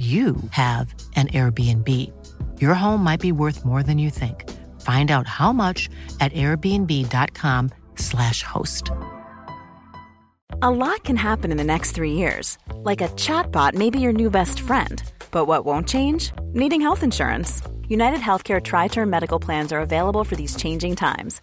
you have an Airbnb. Your home might be worth more than you think. Find out how much at airbnb.com/slash host. A lot can happen in the next three years. Like a chatbot may be your new best friend. But what won't change? Needing health insurance. United Healthcare Tri Term Medical Plans are available for these changing times.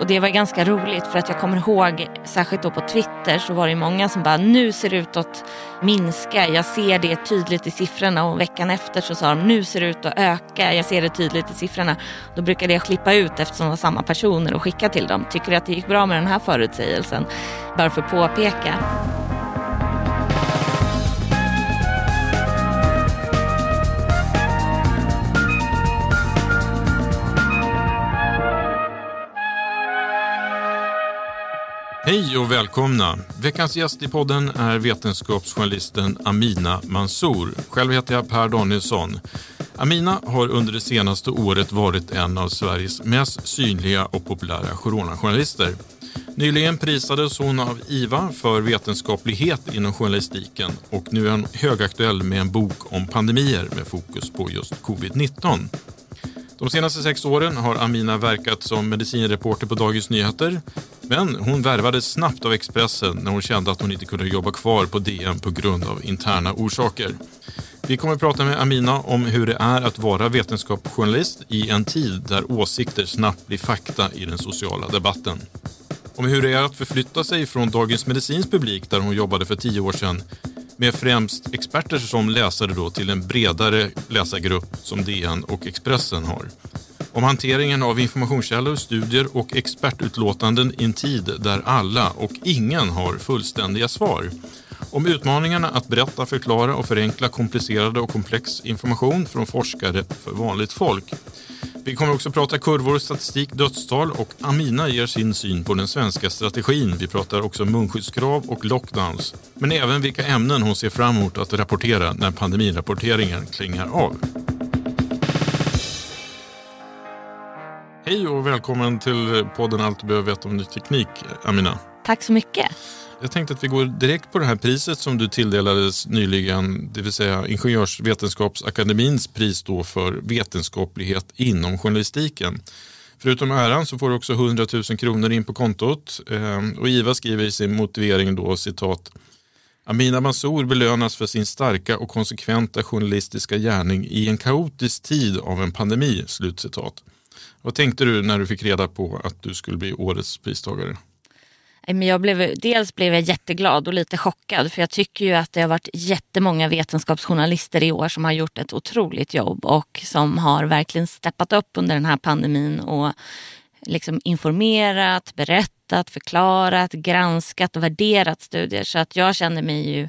Och det var ganska roligt för att jag kommer ihåg, särskilt då på Twitter så var det många som bara nu ser det ut att minska. Jag ser det tydligt i siffrorna och veckan efter så sa de nu ser det ut att öka. Jag ser det tydligt i siffrorna. Då brukade jag klippa ut eftersom det var samma personer och skicka till dem. Tycker du att det gick bra med den här förutsägelsen? Bara för att påpeka. Hej och välkomna! Veckans gäst i podden är vetenskapsjournalisten Amina Mansour. Själv heter jag Per Danielsson. Amina har under det senaste året varit en av Sveriges mest synliga och populära coronajournalister. Nyligen prisades hon av IVA för vetenskaplighet inom journalistiken och nu är hon högaktuell med en bok om pandemier med fokus på just covid-19. De senaste sex åren har Amina verkat som medicinreporter på Dagens Nyheter. Men hon värvades snabbt av Expressen när hon kände att hon inte kunde jobba kvar på DN på grund av interna orsaker. Vi kommer att prata med Amina om hur det är att vara vetenskapsjournalist i en tid där åsikter snabbt blir fakta i den sociala debatten. Om hur det är att förflytta sig från Dagens Medicins publik där hon jobbade för tio år sedan med främst experter som läsare då till en bredare läsargrupp som DN och Expressen har. Om hanteringen av informationskällor, studier och expertutlåtanden i en tid där alla och ingen har fullständiga svar. Om utmaningarna att berätta, förklara och förenkla komplicerade och komplex information från forskare för vanligt folk. Vi kommer också prata kurvor, statistik, dödstal och Amina ger sin syn på den svenska strategin. Vi pratar också munskyddskrav och lockdowns. Men även vilka ämnen hon ser fram emot att rapportera när pandemirapporteringen klingar av. Hej och välkommen till podden Allt du behöver veta om ny teknik, Amina. Tack så mycket. Jag tänkte att vi går direkt på det här priset som du tilldelades nyligen, det vill säga Ingenjörsvetenskapsakademins pris då för vetenskaplighet inom journalistiken. Förutom äran så får du också 100 000 kronor in på kontot ehm, och IVA skriver i sin motivering då citat Amina Mansour belönas för sin starka och konsekventa journalistiska gärning i en kaotisk tid av en pandemi. Slutcitat. Vad tänkte du när du fick reda på att du skulle bli årets pristagare? Eh, jag blev, dels blev jag jätteglad och lite chockad för jag tycker ju att det har varit jättemånga vetenskapsjournalister i år som har gjort ett otroligt jobb och som har verkligen steppat upp under den här pandemin och liksom informerat, berättat, förklarat, granskat och värderat studier. Så att jag känner mig ju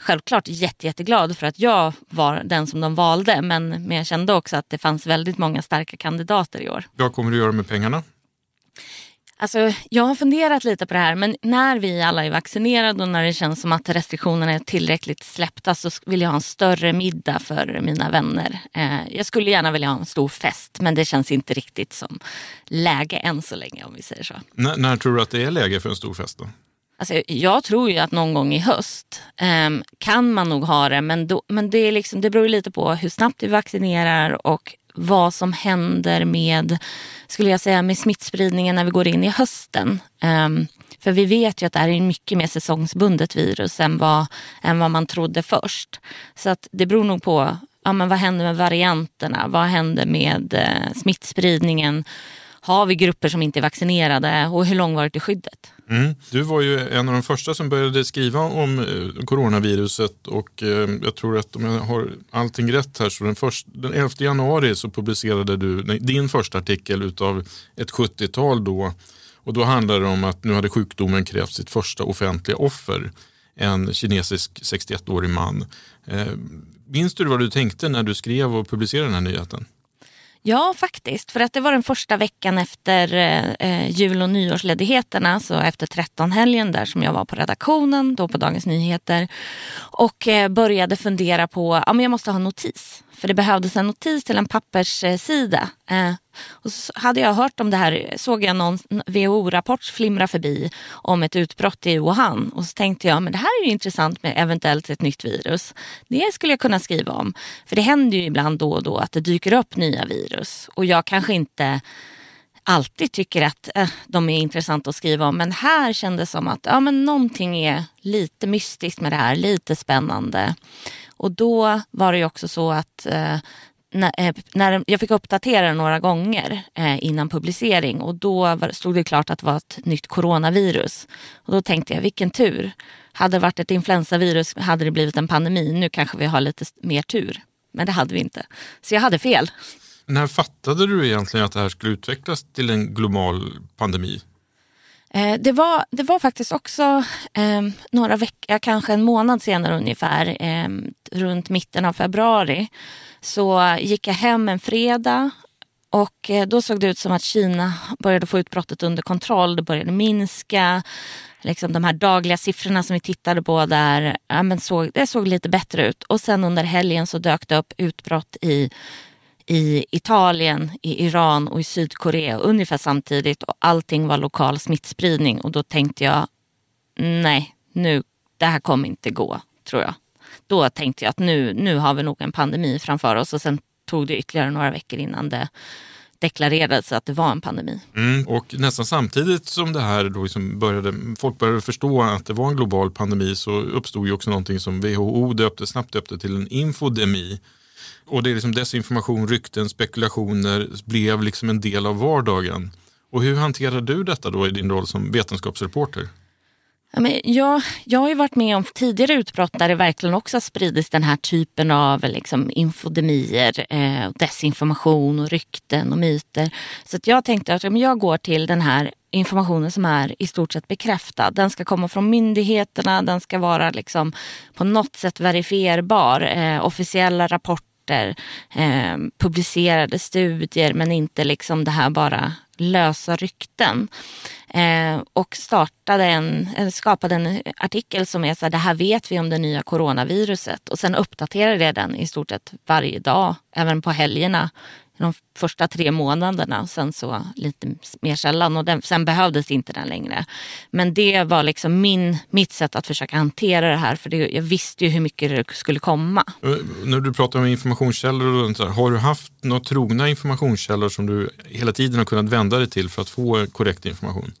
självklart jätte, jätteglad för att jag var den som de valde. Men, men jag kände också att det fanns väldigt många starka kandidater i år. Vad kommer du göra med pengarna? Alltså, jag har funderat lite på det här men när vi alla är vaccinerade och när det känns som att restriktionerna är tillräckligt släppta så vill jag ha en större middag för mina vänner. Eh, jag skulle gärna vilja ha en stor fest men det känns inte riktigt som läge än så länge om vi säger så. N när tror du att det är läge för en stor fest då? Alltså, jag tror ju att någon gång i höst eh, kan man nog ha det men, då, men det, är liksom, det beror lite på hur snabbt vi vaccinerar och vad som händer med, skulle jag säga, med smittspridningen när vi går in i hösten. Um, för vi vet ju att det här är mycket mer säsongsbundet virus än vad, än vad man trodde först. Så att det beror nog på ja, men vad händer med varianterna, vad händer med eh, smittspridningen har vi grupper som inte är vaccinerade och hur långvarigt är skyddet? Mm. Du var ju en av de första som började skriva om eh, coronaviruset och eh, jag tror att om jag har allting rätt här så den, först, den 11 januari så publicerade du din första artikel utav ett 70-tal då och då handlade det om att nu hade sjukdomen krävt sitt första offentliga offer, en kinesisk 61-årig man. Eh, minns du vad du tänkte när du skrev och publicerade den här nyheten? Ja, faktiskt. För att det var den första veckan efter eh, eh jul och nyårsledigheterna, så efter 13-helgen där som jag var på redaktionen, då på Dagens Nyheter och eh, började fundera på, ja men jag måste ha notis. För det behövdes en notis till en papperssida. Eh, och så hade jag hört om det här, såg jag någon WHO-rapport flimra förbi om ett utbrott i Wuhan. Och så tänkte jag, men det här är ju intressant med eventuellt ett nytt virus. Det skulle jag kunna skriva om. För det händer ju ibland då och då att det dyker upp nya virus. Och jag kanske inte alltid tycker att eh, de är intressanta att skriva om. Men här kändes det som att ja, men någonting är lite mystiskt med det här, lite spännande. Och då var det ju också så att eh, när, eh, när, jag fick uppdatera den några gånger eh, innan publicering och då var, stod det klart att det var ett nytt coronavirus. Och då tänkte jag, vilken tur. Hade det varit ett influensavirus hade det blivit en pandemi. Nu kanske vi har lite mer tur. Men det hade vi inte. Så jag hade fel. När fattade du egentligen att det här skulle utvecklas till en global pandemi? Eh, det, var, det var faktiskt också eh, några veckor, kanske en månad senare ungefär, eh, runt mitten av februari, så gick jag hem en fredag och eh, då såg det ut som att Kina började få utbrottet under kontroll. Det började minska. Liksom de här dagliga siffrorna som vi tittade på där, ja, men såg, det såg lite bättre ut. Och sen under helgen så dök det upp utbrott i i Italien, i Iran och i Sydkorea ungefär samtidigt och allting var lokal smittspridning och då tänkte jag nej, nu, det här kommer inte gå, tror jag. Då tänkte jag att nu, nu har vi nog en pandemi framför oss och sen tog det ytterligare några veckor innan det deklarerades att det var en pandemi. Mm, och nästan samtidigt som det här då liksom började, folk började förstå att det var en global pandemi så uppstod ju också någonting som WHO döpte, snabbt döpte till en infodemi. Och det är liksom desinformation, rykten, spekulationer blev liksom en del av vardagen. Och hur hanterar du detta då i din roll som vetenskapsreporter? Ja, men jag, jag har ju varit med om tidigare utbrott där det verkligen också har spridits den här typen av liksom, infodemier, eh, desinformation och rykten och myter. Så att jag tänkte att om jag går till den här informationen som är i stort sett bekräftad. Den ska komma från myndigheterna, den ska vara liksom på något sätt verifierbar. Eh, officiella rapporter rapporter, eh, publicerade studier men inte liksom det här bara lösa rykten. Eh, och startade en, eh, skapade en artikel som är så här, det här vet vi om det nya coronaviruset och sen uppdaterade jag den i stort sett varje dag, även på helgerna de första tre månaderna och sen så lite mer sällan och den, sen behövdes inte den längre. Men det var liksom min, mitt sätt att försöka hantera det här för det, jag visste ju hur mycket det skulle komma. När du pratar om informationskällor, och så här, har du haft några trogna informationskällor som du hela tiden har kunnat vända dig till för att få korrekt information?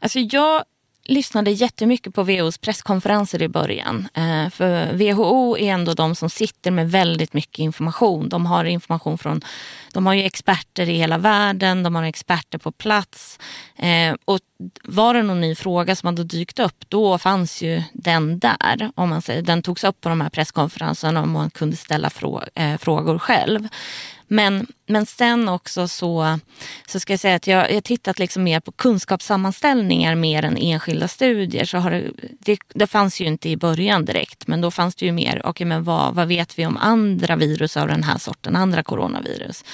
Alltså jag lyssnade jättemycket på WHOs presskonferenser i början. Eh, för WHO är ändå de som sitter med väldigt mycket information. De har information från, de har ju experter i hela världen, de har experter på plats. Eh, och var det någon ny fråga som hade dykt upp, då fanns ju den där. Om man säger. Den togs upp på de här presskonferenserna och man kunde ställa frå, eh, frågor själv. Men, men sen också så, så ska jag säga att jag har tittat liksom mer på kunskapssammanställningar mer än enskilda studier. Så har det, det, det fanns ju inte i början direkt, men då fanns det ju mer, okej okay, men vad, vad vet vi om andra virus av den här sorten, andra coronavirus?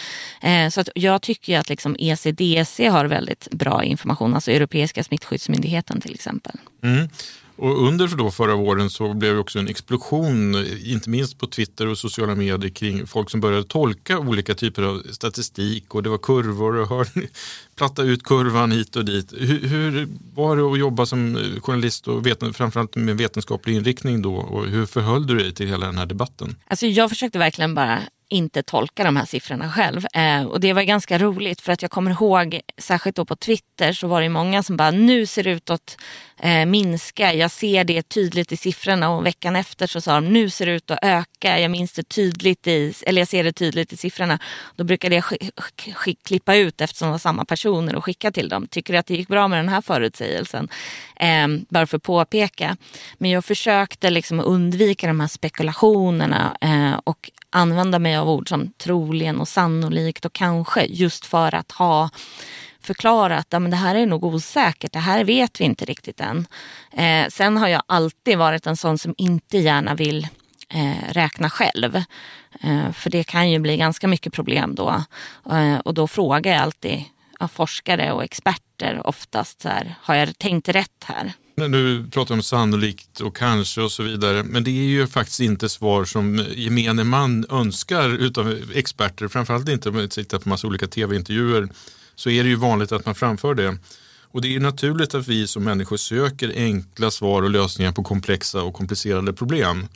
Eh, så att jag tycker att liksom ECDC har väldigt bra information, alltså Europeiska smittskyddsmyndigheten till exempel. Mm. Och under då förra våren så blev det också en explosion, inte minst på Twitter och sociala medier kring folk som började tolka olika typer av statistik och det var kurvor och hör, platta ut kurvan hit och dit. Hur, hur var det att jobba som eh, journalist och veten, framförallt med vetenskaplig inriktning då och hur förhöll du dig till hela den här debatten? Alltså jag försökte verkligen bara inte tolka de här siffrorna själv. Eh, och det var ganska roligt för att jag kommer ihåg, särskilt då på Twitter så var det många som bara nu ser det ut att eh, minska. Jag ser det tydligt i siffrorna och veckan efter så sa de nu ser det ut att öka. Jag minns det tydligt i, eller jag ser det tydligt i siffrorna. Då brukade jag klippa ut eftersom det var samma personer och skicka till dem. Tycker du att det gick bra med den här förutsägelsen? Eh, bara för att påpeka. Men jag försökte liksom undvika de här spekulationerna eh, och använda mig av ord som troligen och sannolikt och kanske just för att ha förklarat att ja, det här är nog osäkert, det här vet vi inte riktigt än. Eh, sen har jag alltid varit en sån som inte gärna vill eh, räkna själv. Eh, för det kan ju bli ganska mycket problem då. Eh, och då frågar jag alltid ja, forskare och experter oftast så här, har jag tänkt rätt här? Nu pratar om sannolikt och kanske och så vidare, men det är ju faktiskt inte svar som gemene man önskar utav experter, framförallt inte om man tittar på massa olika tv-intervjuer, så är det ju vanligt att man framför det. Och det är naturligt att vi som människor söker enkla svar och lösningar på komplexa och komplicerade problem.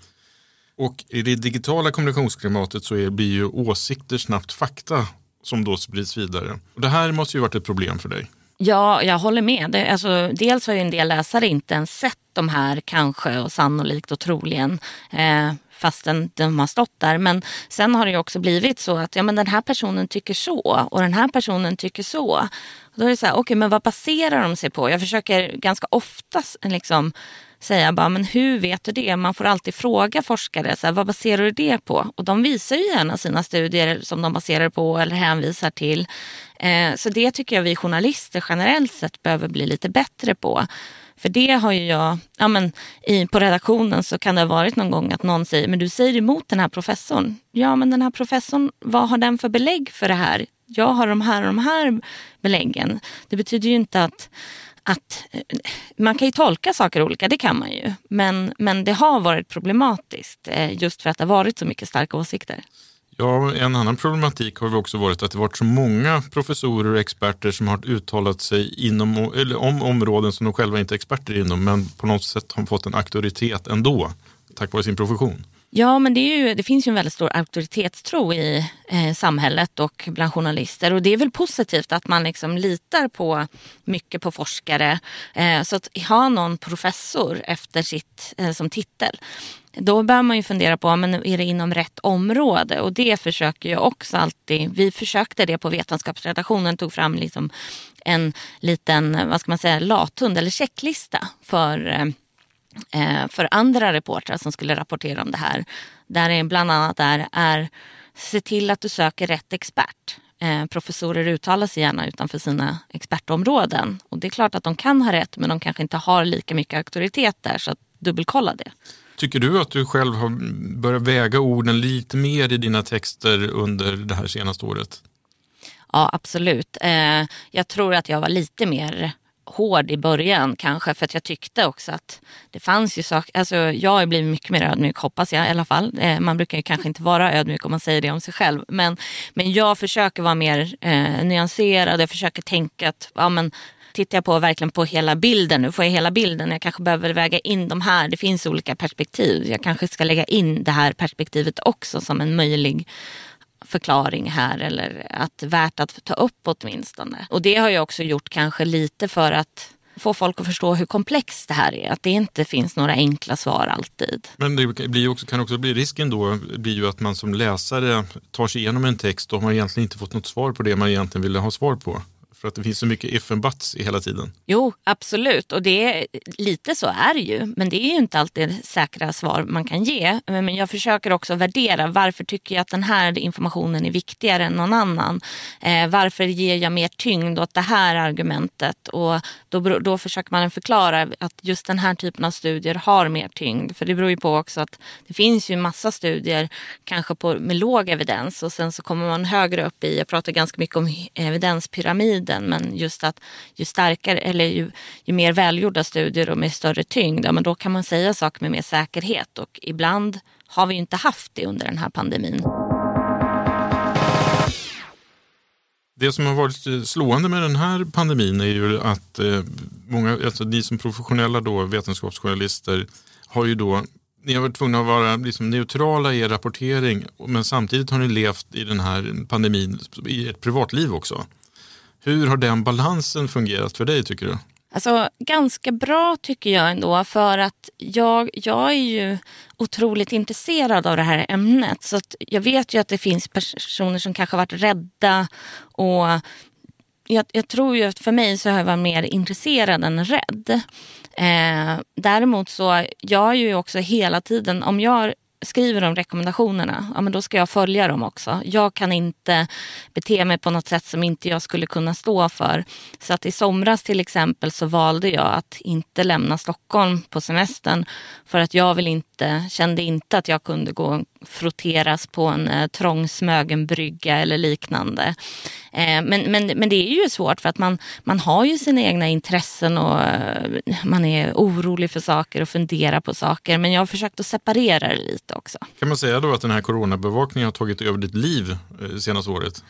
Och i det digitala kommunikationsklimatet så är, blir ju åsikter snabbt fakta som då sprids vidare. Och det här måste ju varit ett problem för dig. Ja, jag håller med. Det, alltså, dels har ju en del läsare inte ens sett de här kanske och sannolikt och troligen. Eh, fastän de har stått där. Men sen har det ju också blivit så att ja, men den här personen tycker så och den här personen tycker så. då är det så här, okej okay, men vad baserar de sig på? Jag försöker ganska ofta liksom säga bara, men hur vet du det? Man får alltid fråga forskare, så här, vad baserar du det på? Och de visar ju gärna sina studier som de baserar på eller hänvisar till. Eh, så det tycker jag vi journalister generellt sett behöver bli lite bättre på. För det har ju jag, ja men i, på redaktionen så kan det ha varit någon gång att någon säger, men du säger emot den här professorn. Ja men den här professorn, vad har den för belägg för det här? Jag har de här och de här beläggen. Det betyder ju inte att att eh, man kan ju tolka saker olika, det kan man ju. Men, men det har varit problematiskt eh, just för att det har varit så mycket starka åsikter. Ja, en annan problematik har också varit att det varit så många professorer och experter som har uttalat sig inom, eller om områden som de själva inte är experter inom men på något sätt har fått en auktoritet ändå tack vare sin profession. Ja, men det, ju, det, finns ju en väldigt stor auktoritetstro i eh, samhället och bland journalister. Och det är väl positivt att man liksom litar på mycket på forskare. Eh, så att ha någon professor efter sitt eh, som titel. Då bör man ju fundera på, men är det inom rätt område? Och det försöker jag också alltid. Vi försökte det på vetenskapsredaktionen, tog fram liksom en liten, vad ska man säga, lathund eller checklista för Eh, för andra reportrar som skulle rapportera om det här. Där är bland annat är, är se till att du söker rätt expert. Eh, professorer uttalar sig gärna utanför sina expertområden. Och det är klart att de kan ha rätt men de kanske inte har lika mycket auktoritet där så att dubbelkolla det. Tycker du att du själv har börjat väga orden lite mer i dina texter under det här senaste året? Ja absolut. Eh, jag tror att jag var lite mer hård i början kanske för att jag tyckte också att det fanns ju saker, alltså jag har blivit mycket mer ödmjuk hoppas jag i alla fall. Eh, man brukar ju kanske inte vara ödmjuk om man säger det om sig själv men, men jag försöker vara mer eh, nyanserad, jag försöker tänka att ja, men, tittar jag på verkligen på hela bilden nu, får jag hela bilden, jag kanske behöver väga in de här, det finns olika perspektiv. Jag kanske ska lägga in det här perspektivet också som en möjlig förklaring här eller att värt att ta upp åtminstone. Och det har jag också gjort kanske lite för att få folk att förstå hur komplext det här är. Att det inte finns några enkla svar alltid. Men det blir också, kan också bli risken då blir ju att man som läsare tar sig igenom en text och har egentligen inte fått något svar på det man egentligen ville ha svar på. För att det finns så mycket if and buts i hela tiden. Jo, absolut. Och det är, lite så är det ju. Men det är ju inte alltid säkra svar man kan ge. Men jag försöker också värdera varför tycker jag att den här informationen är viktigare än någon annan. Eh, varför ger jag mer tyngd åt det här argumentet? Och då, då försöker man förklara att just den här typen av studier har mer tyngd. För det beror ju på också att det finns ju massa studier kanske på, med låg evidens och sen så kommer man högre upp i, jag pratar ganska mycket om tiden. men just att ju starkare eller ju, ju mer välgjorda studier och med större tyngd, ja, men då kan man säga saker med mer säkerhet och ibland har vi inte haft det under den här pandemin. Det som har varit eh, slående med den här pandemin är ju att eh, många, alltså ni som professionella då, vetenskapsjournalister har ju då ni har varit tvungna att vara liksom neutrala i er rapportering men samtidigt har ni levt i den här pandemin i ert privatliv också. Hur har den balansen fungerat för dig tycker du? Alltså ganska bra tycker jag ändå för att jag, jag är ju otroligt intresserad av det här ämnet. Så jag vet ju att det finns personer som kanske varit rädda och jag, jag, tror ju att för mig så har jag varit mer intresserad än rädd. Eh, däremot så, jag är ju också hela tiden, om jag skriver de rekommendationerna, ja, men då ska jag följa dem också. Jag kan inte bete mig på något sätt som inte jag skulle kunna stå för. Så att i somras till exempel så valde jag att inte lämna Stockholm på semestern för att jag vill inte, kände inte att jag kunde gå frotteras på en eh, trång Smögenbrygga eller liknande. Eh, men, men, men det är ju svårt för att man, man har ju sina egna intressen och eh, man är orolig för saker och funderar på saker. Men jag har försökt att separera det lite också. Kan man säga då att den här coronabevakningen har tagit över ditt liv eh, senaste året?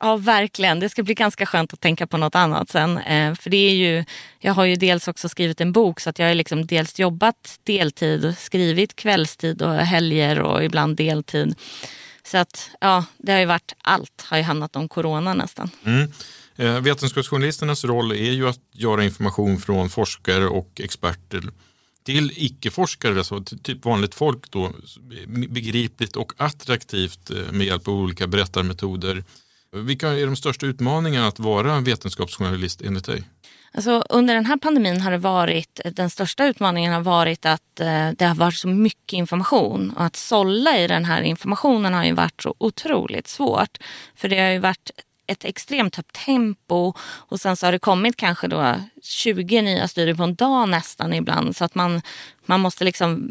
Ja, verkligen. Det ska bli ganska skönt att tänka på något annat sen. För det är ju, jag har ju dels också skrivit en bok så att jag har liksom dels jobbat deltid, skrivit kvällstid och helger och och ibland deltid. Så att ja, det har ju varit allt har ju handlat om corona nästan. Mm. Eh, vetenskapsjournalisternas roll är ju att göra information från forskare och experter till icke-forskare, alltså typ vanligt folk då, begripligt och attraktivt eh, med hjälp av olika berättarmetoder. Vilka är de största utmaningarna att vara vetenskapsjournalist enligt dig? Alltså, under den här pandemin har det varit, den största utmaningen har varit att eh, det har varit så mycket information. Och att sålla i den här informationen har ju varit så otroligt svårt. För det har ju varit ett extremt högt tempo. Och sen så har det kommit kanske då 20 nya studier på en dag nästan ibland. Så att man, man måste liksom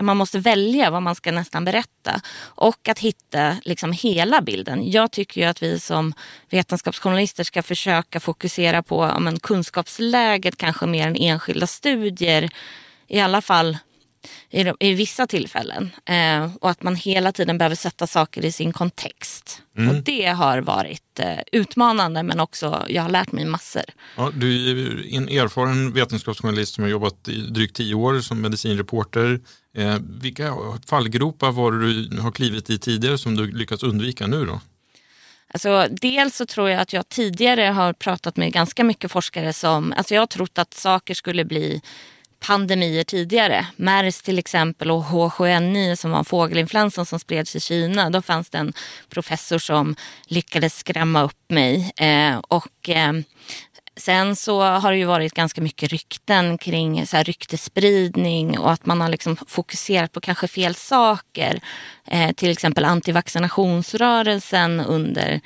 man måste välja vad man ska nästan berätta och att hitta liksom hela bilden. Jag tycker ju att vi som vetenskapsjournalister ska försöka fokusera på ja, men, kunskapsläget kanske mer än enskilda studier. I alla fall i, i vissa tillfällen. Eh, och att man hela tiden behöver sätta saker i sin kontext. Mm. Och det har varit eh, utmanande men också, jag har lärt mig massor. Ja, du är en erfaren vetenskapsjournalist som har jobbat i drygt tio år som medicinreporter. Eh, vilka fallgropar var du har klivit i tidigare som du lyckats undvika nu då? Alltså, dels så tror jag att jag tidigare har pratat med ganska mycket forskare som, alltså jag har trott att saker skulle bli pandemier tidigare. MERS till exempel och H7N9 som var fågelinfluensan som spreds i Kina. Då fanns det en professor som lyckades skrämma upp mig. Eh, och eh, Sen så har det ju varit ganska mycket rykten kring så här ryktespridning och att man har liksom fokuserat på kanske fel saker. Eh, till exempel antivaccinationsrörelsen under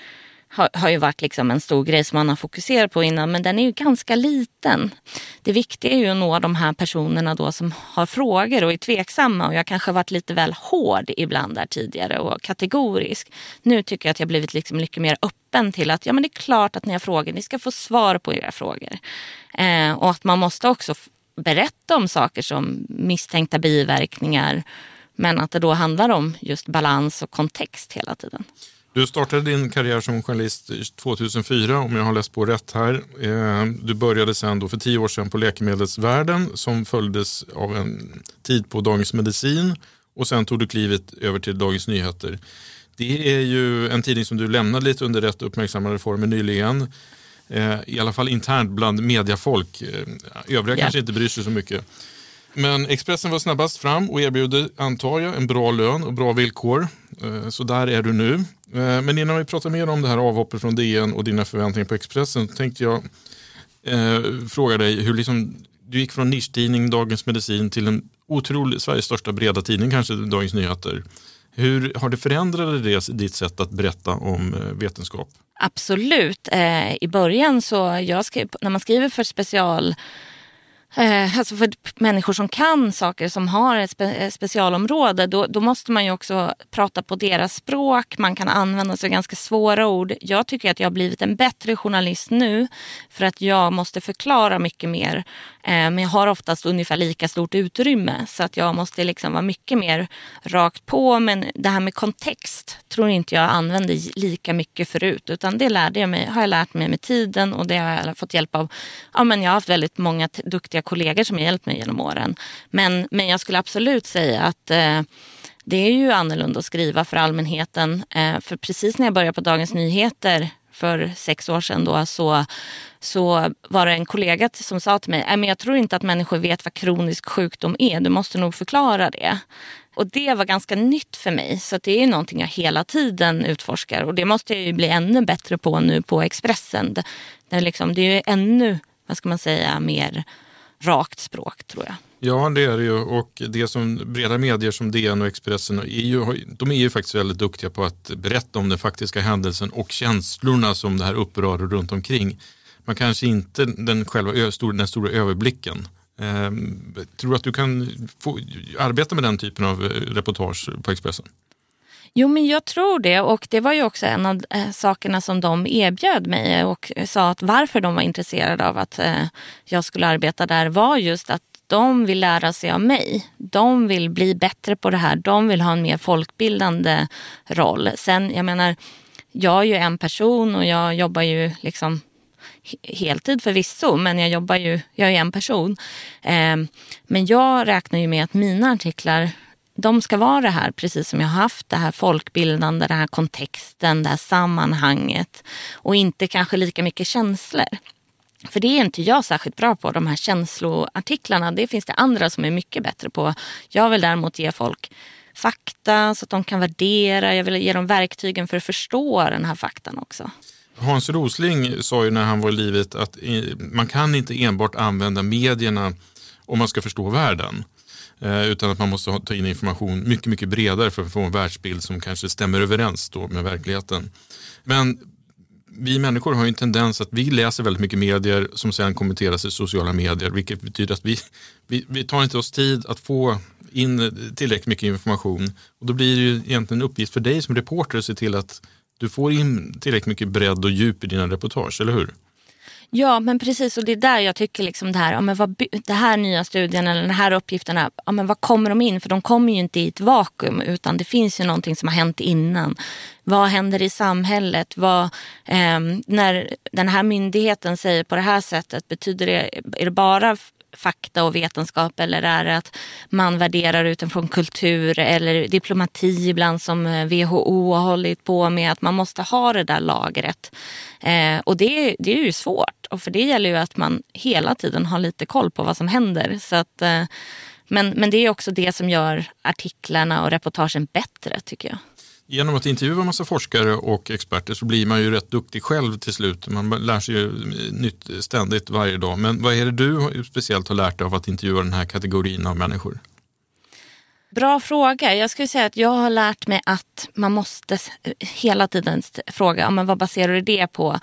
har, har ju varit liksom en stor grej som man har fokuserat på innan men den är ju ganska liten. Det viktiga är ju att nå de här personerna då som har frågor och är tveksamma och jag kanske varit lite väl hård ibland där tidigare och kategorisk. Nu tycker jag att jag blivit liksom mycket mer öppen till att ja men det är klart att ni har frågor, ni ska få svar på era frågor. Eh, och att man måste också berätta om saker som misstänkta biverkningar men att det då handlar om just balans och kontext hela tiden. Du startade din karriär som journalist 2004 om jag har läst på rätt här. Eh, du började sen då för tio år sedan på Läkemedelsvärlden som följdes av en tid på Dagens Medicin och sen tog du klivet över till Dagens Nyheter. Det är ju en tidning som du lämnade lite under rätt uppmärksammade former nyligen. Eh, I alla fall internt bland mediafolk. Eh, övriga yeah. kanske inte bryr sig så mycket. Men Expressen var snabbast fram och erbjuder, antar jag, en bra lön och bra villkor. Eh, så där är du nu. Eh, men innan vi pratar mer om det här avhoppet från DN och dina förväntningar på Expressen tänkte jag eh, fråga dig hur liksom, du gick från nischtidning Dagens Medicin till en otrolig, Sveriges största breda tidning, kanske Dagens Nyheter. Hur har det förändrat det, ditt sätt att berätta om eh, vetenskap? Absolut. I början så, jag skrev, när man skriver för special Eh, alltså för människor som kan saker, som har ett spe eh, specialområde, då, då, måste man ju också prata på deras språk. Man kan använda sig av ganska svåra ord. Jag tycker att jag har blivit en bättre journalist nu för att jag måste förklara mycket mer. Eh, men jag har oftast ungefär lika stort utrymme så att jag måste liksom vara mycket mer rakt på. Men det här med kontext tror inte jag använde lika mycket förut utan det lärde jag mig, har jag lärt mig med tiden och det har jag fått hjälp av. Ja, men jag har haft väldigt många duktiga duktiga kollegor som har hjälpt mig genom åren. Men, men jag skulle absolut säga att eh, det är ju annorlunda att skriva för allmänheten. Eh, för precis när jag började på Dagens Nyheter för sex år sedan då, så, så var det en kollega som sa till mig, äh, men jag tror inte att människor vet vad kronisk sjukdom är, du måste nog förklara det. Och det var ganska nytt för mig, så det är någonting jag hela tiden utforskar och det måste jag ju bli ännu bättre på nu på Expressen. Det, det, liksom, det är ju ännu, vad ska man säga, mer rakt språk tror jag. Ja, det är det ju. Och det som breda medier som DN och Expressen är ju, de är ju faktiskt väldigt duktiga på att berätta om den faktiska händelsen och känslorna som det här upprör runt omkring. Man kanske inte den själva den stora överblicken. Ehm, tror du att du kan få, arbeta med den typen av eh, reportage på Expressen? Jo, men jag tror det. Och det var ju också en av eh, sakerna som de erbjöd mig eh, och sa att varför de var intresserade av att eh, jag skulle arbeta där var just att de vill lära sig av mig. De vill bli bättre på det här. De vill ha en mer folkbildande roll. Sen, jag menar, jag är ju en person och jag jobbar ju liksom heltid förvisso, men jag jobbar ju, jag är en person. Ehm, men jag räknar ju med att mina artiklar de ska vara det här, precis som jag har haft, det här folkbildande, den här kontexten, det här sammanhanget och inte kanske lika mycket känslor. För det är inte jag särskilt bra på, de här känsloartiklarna. Det finns det andra som är mycket bättre på. Jag vill däremot ge folk fakta så att de kan värdera. Jag vill ge dem verktygen för att förstå den här faktan också. Hans Rosling sa ju när han var i livet att man kan inte enbart använda medierna om man ska förstå världen. Eh, utan att man måste ta in information mycket, mycket bredare för att få en världsbild som kanske stämmer överens då med verkligheten. Men vi människor har en tendens att vi läser väldigt mycket medier som sedan kommenteras i sociala medier, vilket betyder att vi, vi, vi tar inte oss tid att få in tillräckligt mycket information. Och då blir det ju egentligen en uppgift för dig som reporter att se till att du får in tillräckligt mycket bredd och djup i dina reportage, eller hur? Ja, men precis. Och det är där jag tycker liksom det här, ja, men vad, det här nya studien eller den här uppgifterna, ja, men vad kommer de in? För de kommer ju inte i ett vakuum utan det finns ju någonting som har hänt innan. Vad händer i samhället? Vad, eh, när den här myndigheten säger på det här sättet, betyder det, är det bara fakta och vetenskap eller är det att man värderar utifrån kultur eller diplomati ibland som eh, WHO har hållit på med att man måste ha det där lagret. Eh, och det, det är ju svårt och för det gäller ju att man hela tiden har lite koll på vad som händer. Så att, eh, men, men det är också det som gör artiklarna och reportagen bättre tycker jag. Genom att intervjua massa forskare och experter så blir man ju rätt duktig själv till slut. Man lär sig ju eh, nytt ständigt varje dag. Men vad är det du speciellt har lärt dig av att intervjua den här kategorin av människor? Bra fråga. Jag skulle säga att jag har lärt mig att man måste hela tiden fråga men vad baserar du det på?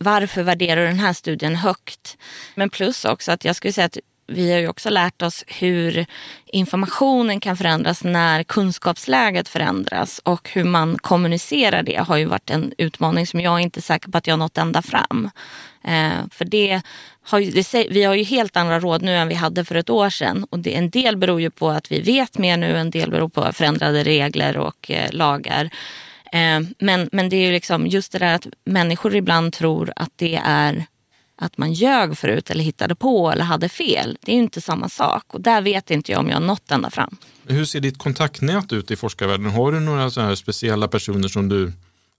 Varför värderar du den här studien högt? Men plus också att jag skulle säga att vi har ju också lärt oss hur informationen kan förändras när kunskapsläget förändras och hur man kommunicerar det har ju varit en utmaning som jag är inte är säker på att jag nått ända fram. Eh, för det har ju, det, vi har ju helt andra råd nu än vi hade för ett år sedan och det, en del beror ju på att vi vet mer nu, en del beror på förändrade regler och eh, lagar. Eh, men, men det är ju liksom just det där att människor ibland tror att det är att man ljög förut eller hittade på eller hade fel. Det är ju inte samma sak och där vet inte jag om jag har nått ända fram. Hur ser ditt kontaktnät ut i forskarvärlden? Har du några så här speciella personer som du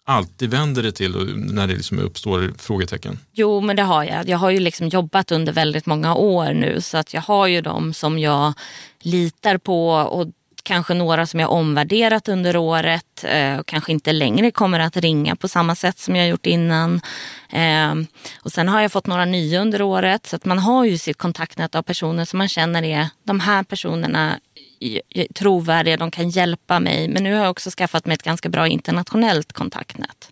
alltid vänder dig till när det liksom uppstår frågetecken? Jo, men det har jag. Jag har ju liksom jobbat under väldigt många år nu så att jag har ju de som jag litar på och kanske några som jag omvärderat under året eh, och kanske inte längre kommer att ringa på samma sätt som jag gjort innan. Ehm, och sen har jag fått några nya under året så att man har ju sitt kontaktnät av personer som man känner är de här personerna trovärdiga, de kan hjälpa mig. Men nu har jag också skaffat mig ett ganska bra internationellt kontaktnät.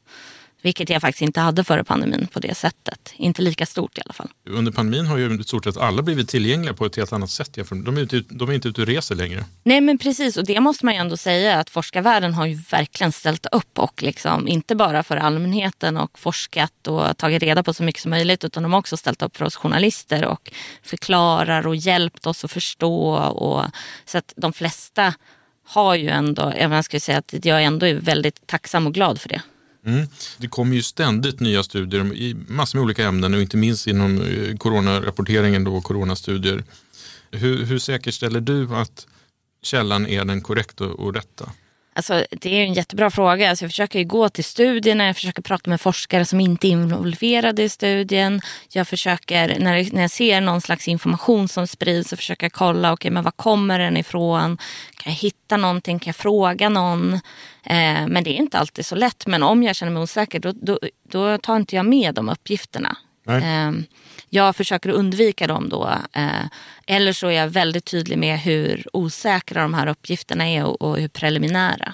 Vilket jag faktiskt inte hade före pandemin på det sättet. Inte lika stort i alla fall. Under pandemin har ju i stort sett alla blivit tillgängliga på ett helt annat sätt. De är, inte, de är inte ute och reser längre. Nej men precis och det måste man ju ändå säga att forskarvärlden har ju verkligen ställt upp och liksom inte bara för allmänheten och forskat och tagit reda på så mycket som möjligt utan de har också ställt upp för oss journalister och förklarar och hjälpt oss att förstå. Och, så att de flesta har ju ändå, jag skulle säga att jag ändå är väldigt tacksam och glad för det. Mm. Det kommer ju ständigt nya studier i massor med olika ämnen och inte minst inom eh, coronarapporteringen och coronastudier. Hur, hur säkerställer du att källan är den korrekta och rätta? Alltså, det är en jättebra fråga. Alltså, jag försöker ju gå till studierna, jag försöker prata med forskare som inte är involverade i studien. Jag försöker, när, när jag ser någon slags information som sprids, så försöker jag kolla, okay, men var kommer den ifrån? Kan jag hitta någonting? Kan jag fråga någon? Eh, men det är inte alltid så lätt. Men om jag känner mig osäker, då, då, då tar inte jag med de uppgifterna. Eh, jag försöker undvika dem då. Eh, eller så är jag väldigt tydlig med hur osäkra de här uppgifterna är och, och hur preliminära.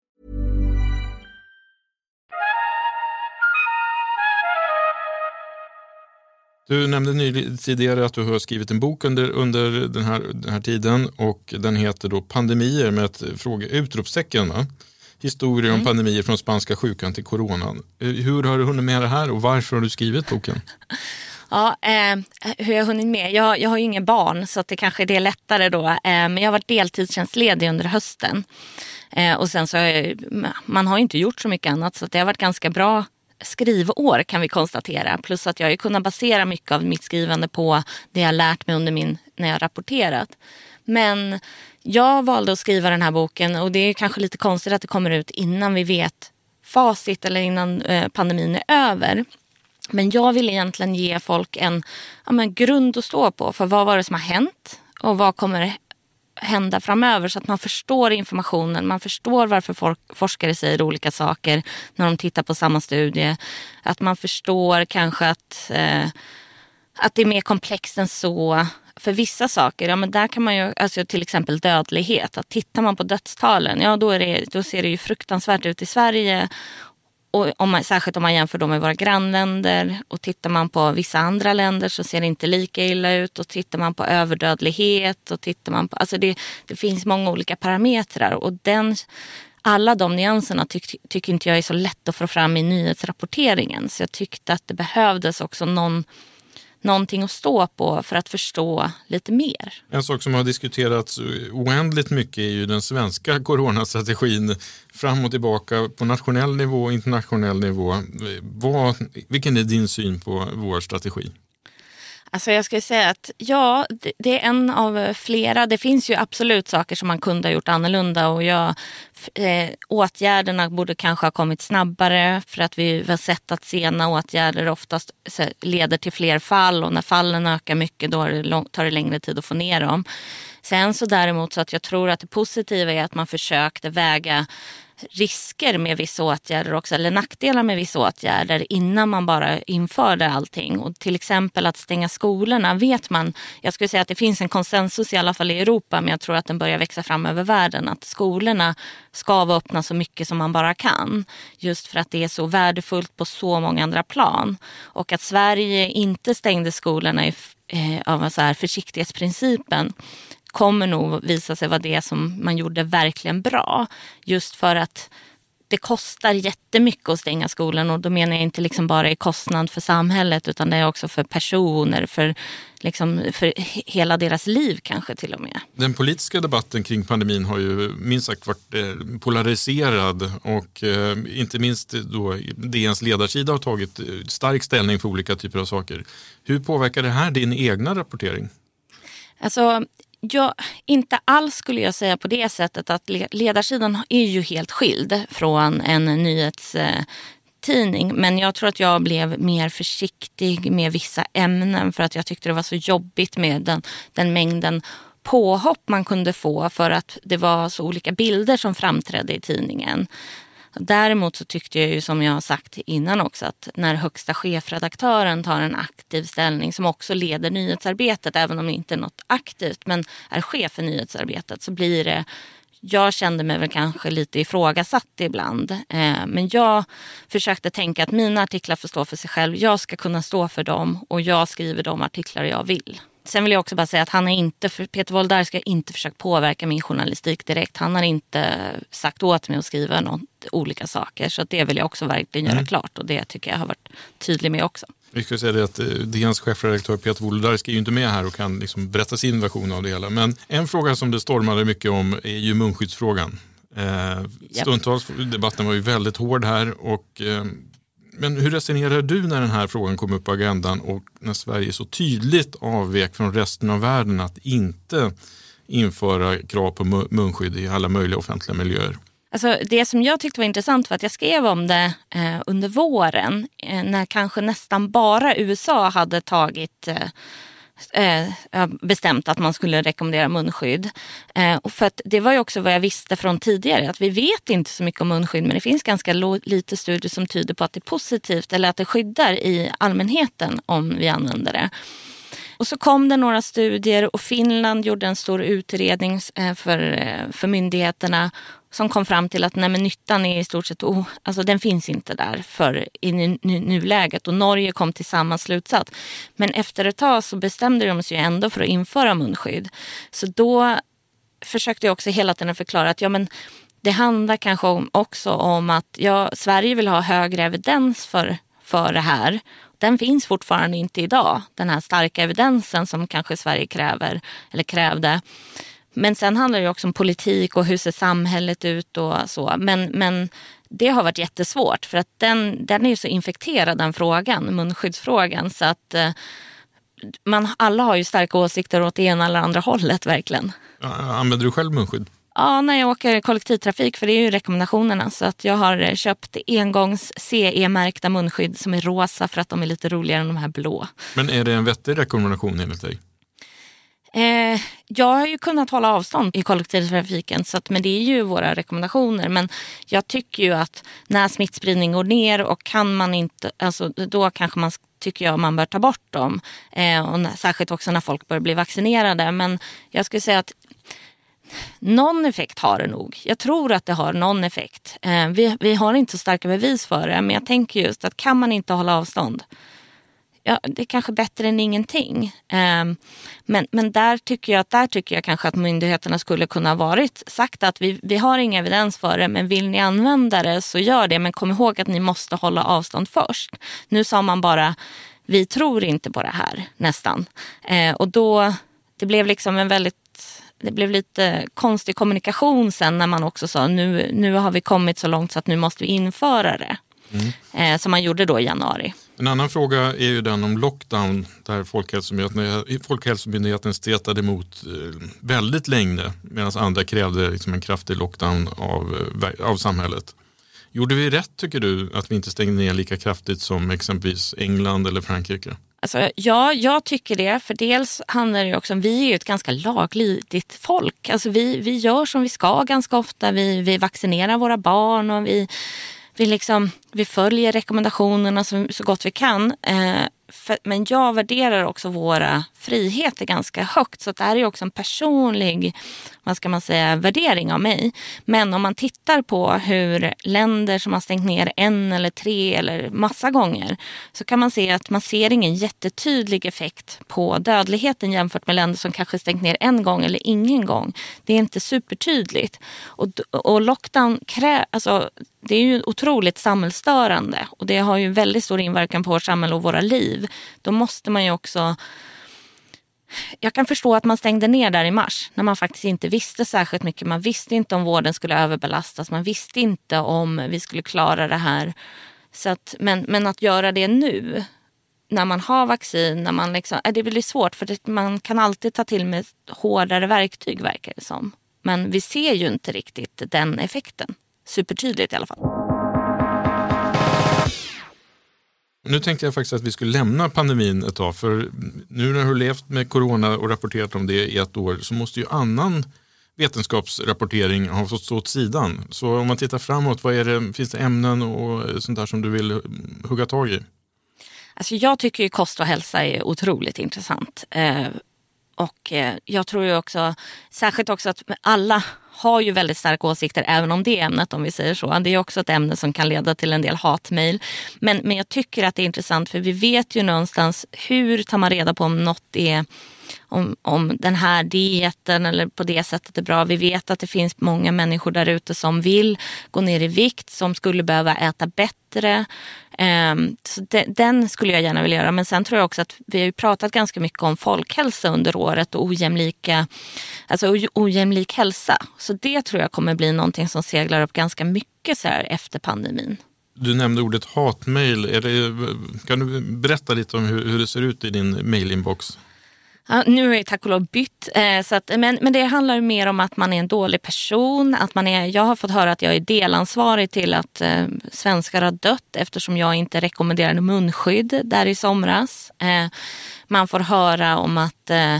Du nämnde tidigare att du har skrivit en bok under, under den, här, den här tiden och den heter då Pandemier med ett fråga, utropstecken. Va? Historier mm. om pandemier från spanska sjukan till coronan. Hur har du hunnit med det här och varför har du skrivit boken? Ja, eh, hur jag har hunnit med? Jag, jag har ju inga barn så att det kanske är det lättare då. Eh, men jag har varit deltidstjänstledig under hösten. Eh, och sen så har jag, man har inte gjort så mycket annat så det har varit ganska bra skrivår kan vi konstatera. Plus att jag har kunnat basera mycket av mitt skrivande på det jag lärt mig under min, när jag rapporterat. Men jag valde att skriva den här boken och det är kanske lite konstigt att det kommer ut innan vi vet facit eller innan eh, pandemin är över. Men jag vill egentligen ge folk en ja, men grund att stå på. För vad var det som har hänt? Och vad kommer hända framöver? Så att man förstår informationen. Man förstår varför folk, forskare säger olika saker när de tittar på samma studie. Att man förstår kanske att, eh, att det är mer komplext än så. För vissa saker, ja men där kan man ju, alltså till exempel dödlighet. Att tittar man på dödstalen, ja då, är det, då ser det ju fruktansvärt ut i Sverige och om man, särskilt om man jämför då med våra grannländer. Och tittar man på vissa andra länder så ser det inte lika illa ut. Och tittar man på överdödlighet och tittar man på... Alltså det, det finns många olika parametrar. Och den, alla de nyanserna tycker tyck inte jag är så lätt att få fram i nyhetsrapporteringen. Så jag tyckte att det behövdes också någon någonting att stå på för att förstå lite mer. En sak som har diskuterats oändligt mycket är ju den svenska coronastrategin fram och tillbaka på nationell nivå och internationell nivå. Vad, vilken är din syn på vår strategi? Alltså jag skulle säga att ja, det är en av flera. Det finns ju absolut saker som man kunde ha gjort annorlunda och jag, eh, åtgärderna borde kanske ha kommit snabbare för att vi har sett att sena åtgärder oftast leder till fler fall och när fallen ökar mycket då tar det längre tid att få ner dem. Sen så däremot så att jag tror att det positiva är att man försökte väga risker med vissa åtgärder också, eller nackdelar med vissa åtgärder innan man bara införde allting. Och till exempel att stänga skolorna vet man, jag skulle säga att det finns en konsensus i alla fall i Europa, men jag tror att den börjar växa fram över världen, att skolorna ska vara öppna så mycket som man bara kan. Just för att det är så värdefullt på så många andra plan. Och att Sverige inte stängde skolorna i, eh, av så här försiktighetsprincipen kommer nog visa sig vara det som man gjorde verkligen bra. Just för att det kostar jättemycket att stänga skolan och då menar jag inte liksom bara i kostnad för samhället utan det är också för personer, för, liksom, för hela deras liv kanske till och med. Den politiska debatten kring pandemin har ju minst sagt varit eh, polariserad och eh, inte minst då DNs ledarsida har tagit eh, stark ställning för olika typer av saker. Hur påverkar det här din egna rapportering? Alltså, Ja, inte alls skulle jag säga på det sättet att ledarsidan är ju helt skild från en nyhetstidning. Men jag tror att jag blev mer försiktig med vissa ämnen för att jag tyckte det var så jobbigt med den, den mängden påhopp man kunde få för att det var så olika bilder som framträdde i tidningen. Däremot så tyckte jag ju som jag har sagt innan också att när högsta chefredaktören tar en aktiv ställning som också leder nyhetsarbetet, även om det inte är något aktivt, men är chef för nyhetsarbetet så blir det jag kände mig väl kanske lite ifrågasatt ibland. Eh, men jag försökte tänka att mina artiklar får stå för sig själv. Jag ska kunna stå för dem och jag skriver de artiklar jag vill. Sen vill jag också bara säga att han är inte, Peter Wolodarski har inte försökt påverka min journalistik direkt. Han har inte sagt åt mig att skriva något, olika saker. Så det vill jag också verkligen göra mm. klart och det tycker jag har varit tydlig med också. Vi ska säga det att eh, DNs chefredaktör Peter Wolodarski är ju inte med här och kan liksom berätta sin version av det hela. Men en fråga som det stormade mycket om är ju munskyddsfrågan. Eh, stundtals, debatten var ju väldigt hård här och eh, men hur resonerar du när den här frågan kom upp på agendan och när Sverige så tydligt avvek från resten av världen att inte införa krav på munskydd i alla möjliga offentliga miljöer? Alltså det som jag tyckte var intressant var att jag skrev om det eh, under våren eh, när kanske nästan bara USA hade tagit eh, eh, bestämt att man skulle rekommendera munskydd. Eh, och för att det var ju också vad jag visste från tidigare, att vi vet inte så mycket om munskydd men det finns ganska lite studier som tyder på att det är positivt eller att det skyddar i allmänheten om vi använder det. Och så kom det några studier och Finland gjorde en stor utredning eh, för, eh, för myndigheterna som kom fram till att nej, men nyttan är i stort sett oh, alltså den finns inte där för i nu, nu, nuläget. Och Norge kom till samma slutsats. Men efter ett tag så bestämde de sig ändå för att införa munskydd. Så då försökte jag också hela tiden förklara att ja, men det handlar kanske om, också om att ja, Sverige vill ha högre evidens för, för det här. Den finns fortfarande inte idag, den här starka evidensen som kanske Sverige kräver eller krävde. Men sen handlar det också om politik och hur ser samhället ut och så. Men, men det har varit jättesvårt för att den, den är ju så infekterad den frågan, munskyddsfrågan. Så att eh, man, alla har ju starka åsikter åt det ena eller andra hållet verkligen. Använder du själv munskydd? Ja, när jag åker kollektivtrafik, för det är ju rekommendationerna. Så att jag har eh, köpt engångs CE-märkta munskydd som är rosa för att de är lite roligare än de här blå. Men är det en vettig rekommendation enligt dig? Eh, jag har ju kunnat hålla avstånd i kollektivtrafiken, så att, men det är ju våra rekommendationer. Men jag tycker ju att när smittspridning går ner och kan man inte, alltså, då kanske man tycker jag man bör ta bort dem. Eh, och när, särskilt också när folk börjar bli vaccinerade. Men jag skulle säga att någon effekt har det nog. Jag tror att det har någon effekt. Eh, vi, vi har inte så starka bevis för det, men jag tänker just att kan man inte hålla avstånd ja, det är kanske bättre än ingenting. Um, men, men där tycker jag att där tycker jag kanske att myndigheterna skulle kunna varit sagt att vi, vi har ingen evidens för det men vill ni använda det så gör det men kom ihåg att ni måste hålla avstånd först. Nu sa man bara vi tror inte på det här nästan. Uh, och då, det blev liksom en väldigt det blev lite konstig kommunikation sen när man också sa nu, nu har vi kommit så långt så att nu måste vi införa det. Mm. Eh, som man gjorde då i januari. En annan fråga är ju den om lockdown där Folkhälsomyndigheten, Folkhälsomyndigheten stretade emot eh, väldigt länge medan andra krävde liksom en kraftig lockdown av, eh, av samhället. Gjorde vi rätt tycker du att vi inte stängde ner lika kraftigt som exempelvis England eller Frankrike? Alltså, ja, jag tycker det. För dels handlar det också om, vi är ju ett ganska laglydigt folk. Alltså, vi, vi gör som vi ska ganska ofta. Vi, vi vaccinerar våra barn och vi vi, liksom, vi följer rekommendationerna så, så gott vi kan. Eh, för, men jag värderar också våra friheter ganska högt. Så det här är också en personlig vad ska man säga, värdering av mig. Men om man tittar på hur länder som har stängt ner en eller tre eller massa gånger så kan man se att man ser ingen jättetydlig effekt på dödligheten jämfört med länder som kanske stängt ner en gång eller ingen gång. Det är inte supertydligt. Och, och lockdown krä, alltså, det är ju otroligt samhällsstörande och det har ju väldigt stor inverkan på vårt samhälle och våra liv. Då måste man ju också jag kan förstå att man stängde ner där i mars när man faktiskt inte visste särskilt mycket. Man visste inte om vården skulle överbelastas. Man visste inte om vi skulle klara det här. Så att, men, men att göra det nu när man har vaccin, när man liksom, eh, det blir svårt för det, man kan alltid ta till med hårdare verktyg verkar det som. Men vi ser ju inte riktigt den effekten. Supertydligt i alla fall. Nu tänkte jag faktiskt att vi skulle lämna pandemin ett tag. För nu när du har levt med corona och rapporterat om det i ett år så måste ju annan vetenskapsrapportering ha fått stå åt sidan. Så om man tittar framåt, vad är det, finns det ämnen och sånt där som du vill hugga tag i? Alltså jag tycker ju kost och hälsa är otroligt intressant. Eh, och eh, jag tror ju också, särskilt också att alla har ju väldigt starka åsikter även om det ämnet om vi säger så. Det är också ett ämne som kan leda till en del hatmejl. Men, men jag tycker att det är intressant för vi vet ju någonstans hur tar man reda på om något är om, om den här dieten eller på det sättet är bra. Vi vet att det finns många människor där ute som vill gå ner i vikt, som skulle behöva äta bättre. Ehm, så den skulle jag gärna vilja göra. Men sen tror jag också att vi har pratat ganska mycket om folkhälsa under året och ojämlika, alltså ojämlik hälsa. Så det tror jag kommer bli någonting som seglar upp ganska mycket så här efter pandemin. Du nämnde ordet hatmejl. Kan du berätta lite om hur, hur det ser ut i din mejlinbox? Ja, nu har jag tack och lov bytt. Eh, så att, men, men det handlar mer om att man är en dålig person. Att man är, jag har fått höra att jag är delansvarig till att eh, svenskar har dött eftersom jag inte rekommenderade munskydd där i somras. Eh, man får höra om att eh,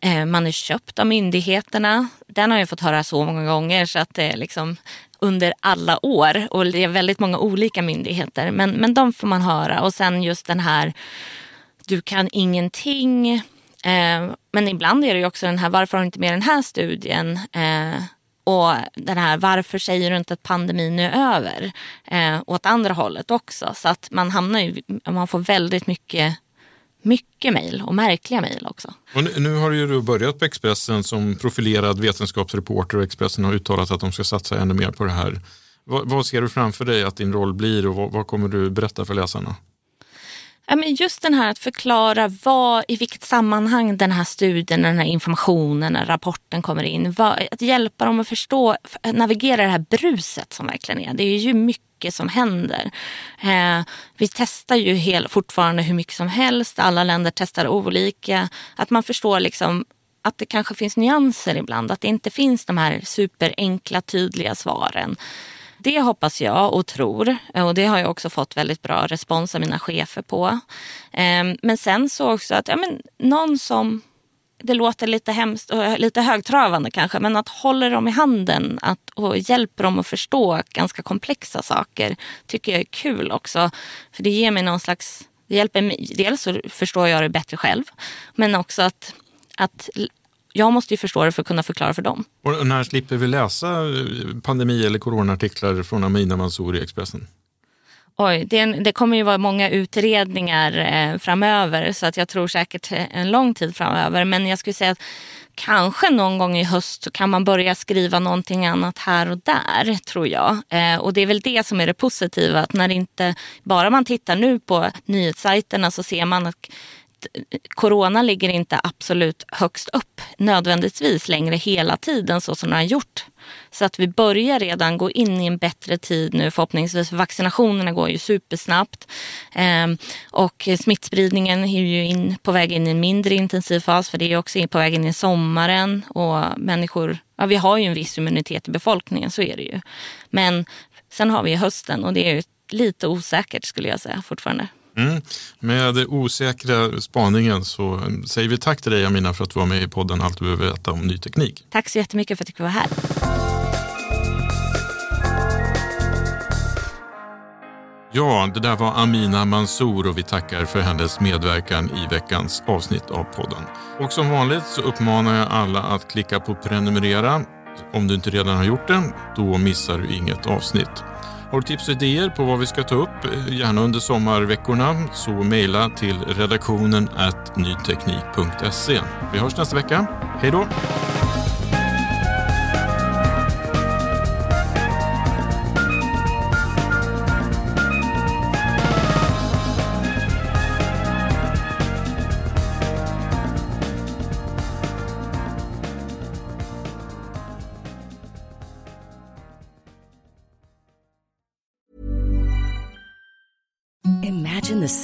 eh, man är köpt av myndigheterna. Den har jag fått höra så många gånger så att det är liksom under alla år och det är väldigt många olika myndigheter. Men, men de får man höra och sen just den här du kan ingenting Eh, men ibland är det ju också den här, varför har du inte med den här studien? Eh, och den här, varför säger du inte att pandemin är över? Eh, åt andra hållet också. Så att man hamnar ju, man får väldigt mycket mycket mejl och märkliga mejl också. Och nu, nu har du börjat på Expressen som profilerad vetenskapsreporter och Expressen har uttalat att de ska satsa ännu mer på det här. Vad, vad ser du framför dig att din roll blir och vad, vad kommer du berätta för läsarna? Just den här att förklara vad, i vilket sammanhang den här studien, den här informationen, den här rapporten kommer in. att hjälpa dem att förstå, navigera det här bruset som verkligen är. Det är ju mycket som händer. Eh, vi testar ju hel, fortfarande hur mycket som helst. Alla länder testar olika. Att man förstår liksom att det kanske finns nyanser ibland. Att det inte finns de här superenkla, tydliga svaren. Det hoppas jag och tror eh, och det har jag också fått väldigt bra respons av mina chefer på. Ehm, men sen så också att ja, men, någon som det låter lite hemskt och eh, lite högtravande kanske, men att hålla dem i handen att, och hjälpa dem att förstå ganska komplexa saker tycker jag är kul också. För det ger mig någon slags, det hjälper mig, dels så förstår jag det bättre själv, men också att, att jag måste ju förstå det för att kunna förklara för dem. Och när slipper vi läsa eh, pandemi eller coronaartiklar från Amina Mansour i Expressen? Oj, det, det, kommer ju vara många utredningar eh, framöver så att jag tror säkert en lång tid framöver. Men jag skulle säga att kanske någon gång i höst så kan man börja skriva någonting annat här och där tror jag. Eh, och det är väl det som är det positiva att när inte bara man tittar nu på nyhetssajterna så ser man att corona ligger inte absolut högst upp nödvändigtvis längre hela tiden så som den har gjort. Så att vi börjar redan gå in i en bättre tid nu förhoppningsvis. För vaccinationerna går ju supersnabbt. eh, och smittspridningen är ju in, på väg in i en mindre intensiv fas för det är också på väg in i sommaren. Och människor, ja, vi har ju en viss immunitet i befolkningen, så är det ju. Men sen har vi hösten och det är ju lite osäkert skulle jag säga fortfarande. Mm. Med osäkra spaningen så säger vi tack till dig Amina för att du var med i podden Allt du behöver veta om ny teknik. Tack så jättemycket för att fick vara här. Ja, det där var Amina Mansour och vi tackar för hennes medverkan i veckans avsnitt av podden. Och som vanligt så uppmanar jag alla att klicka på prenumerera. Om du inte redan har gjort det, då missar du inget avsnitt. Har du tips och idéer på vad vi ska ta upp, eh, gärna under sommarveckorna, så mejla till redaktionen nyteknik.se. Vi hörs nästa vecka. Hej då! Peace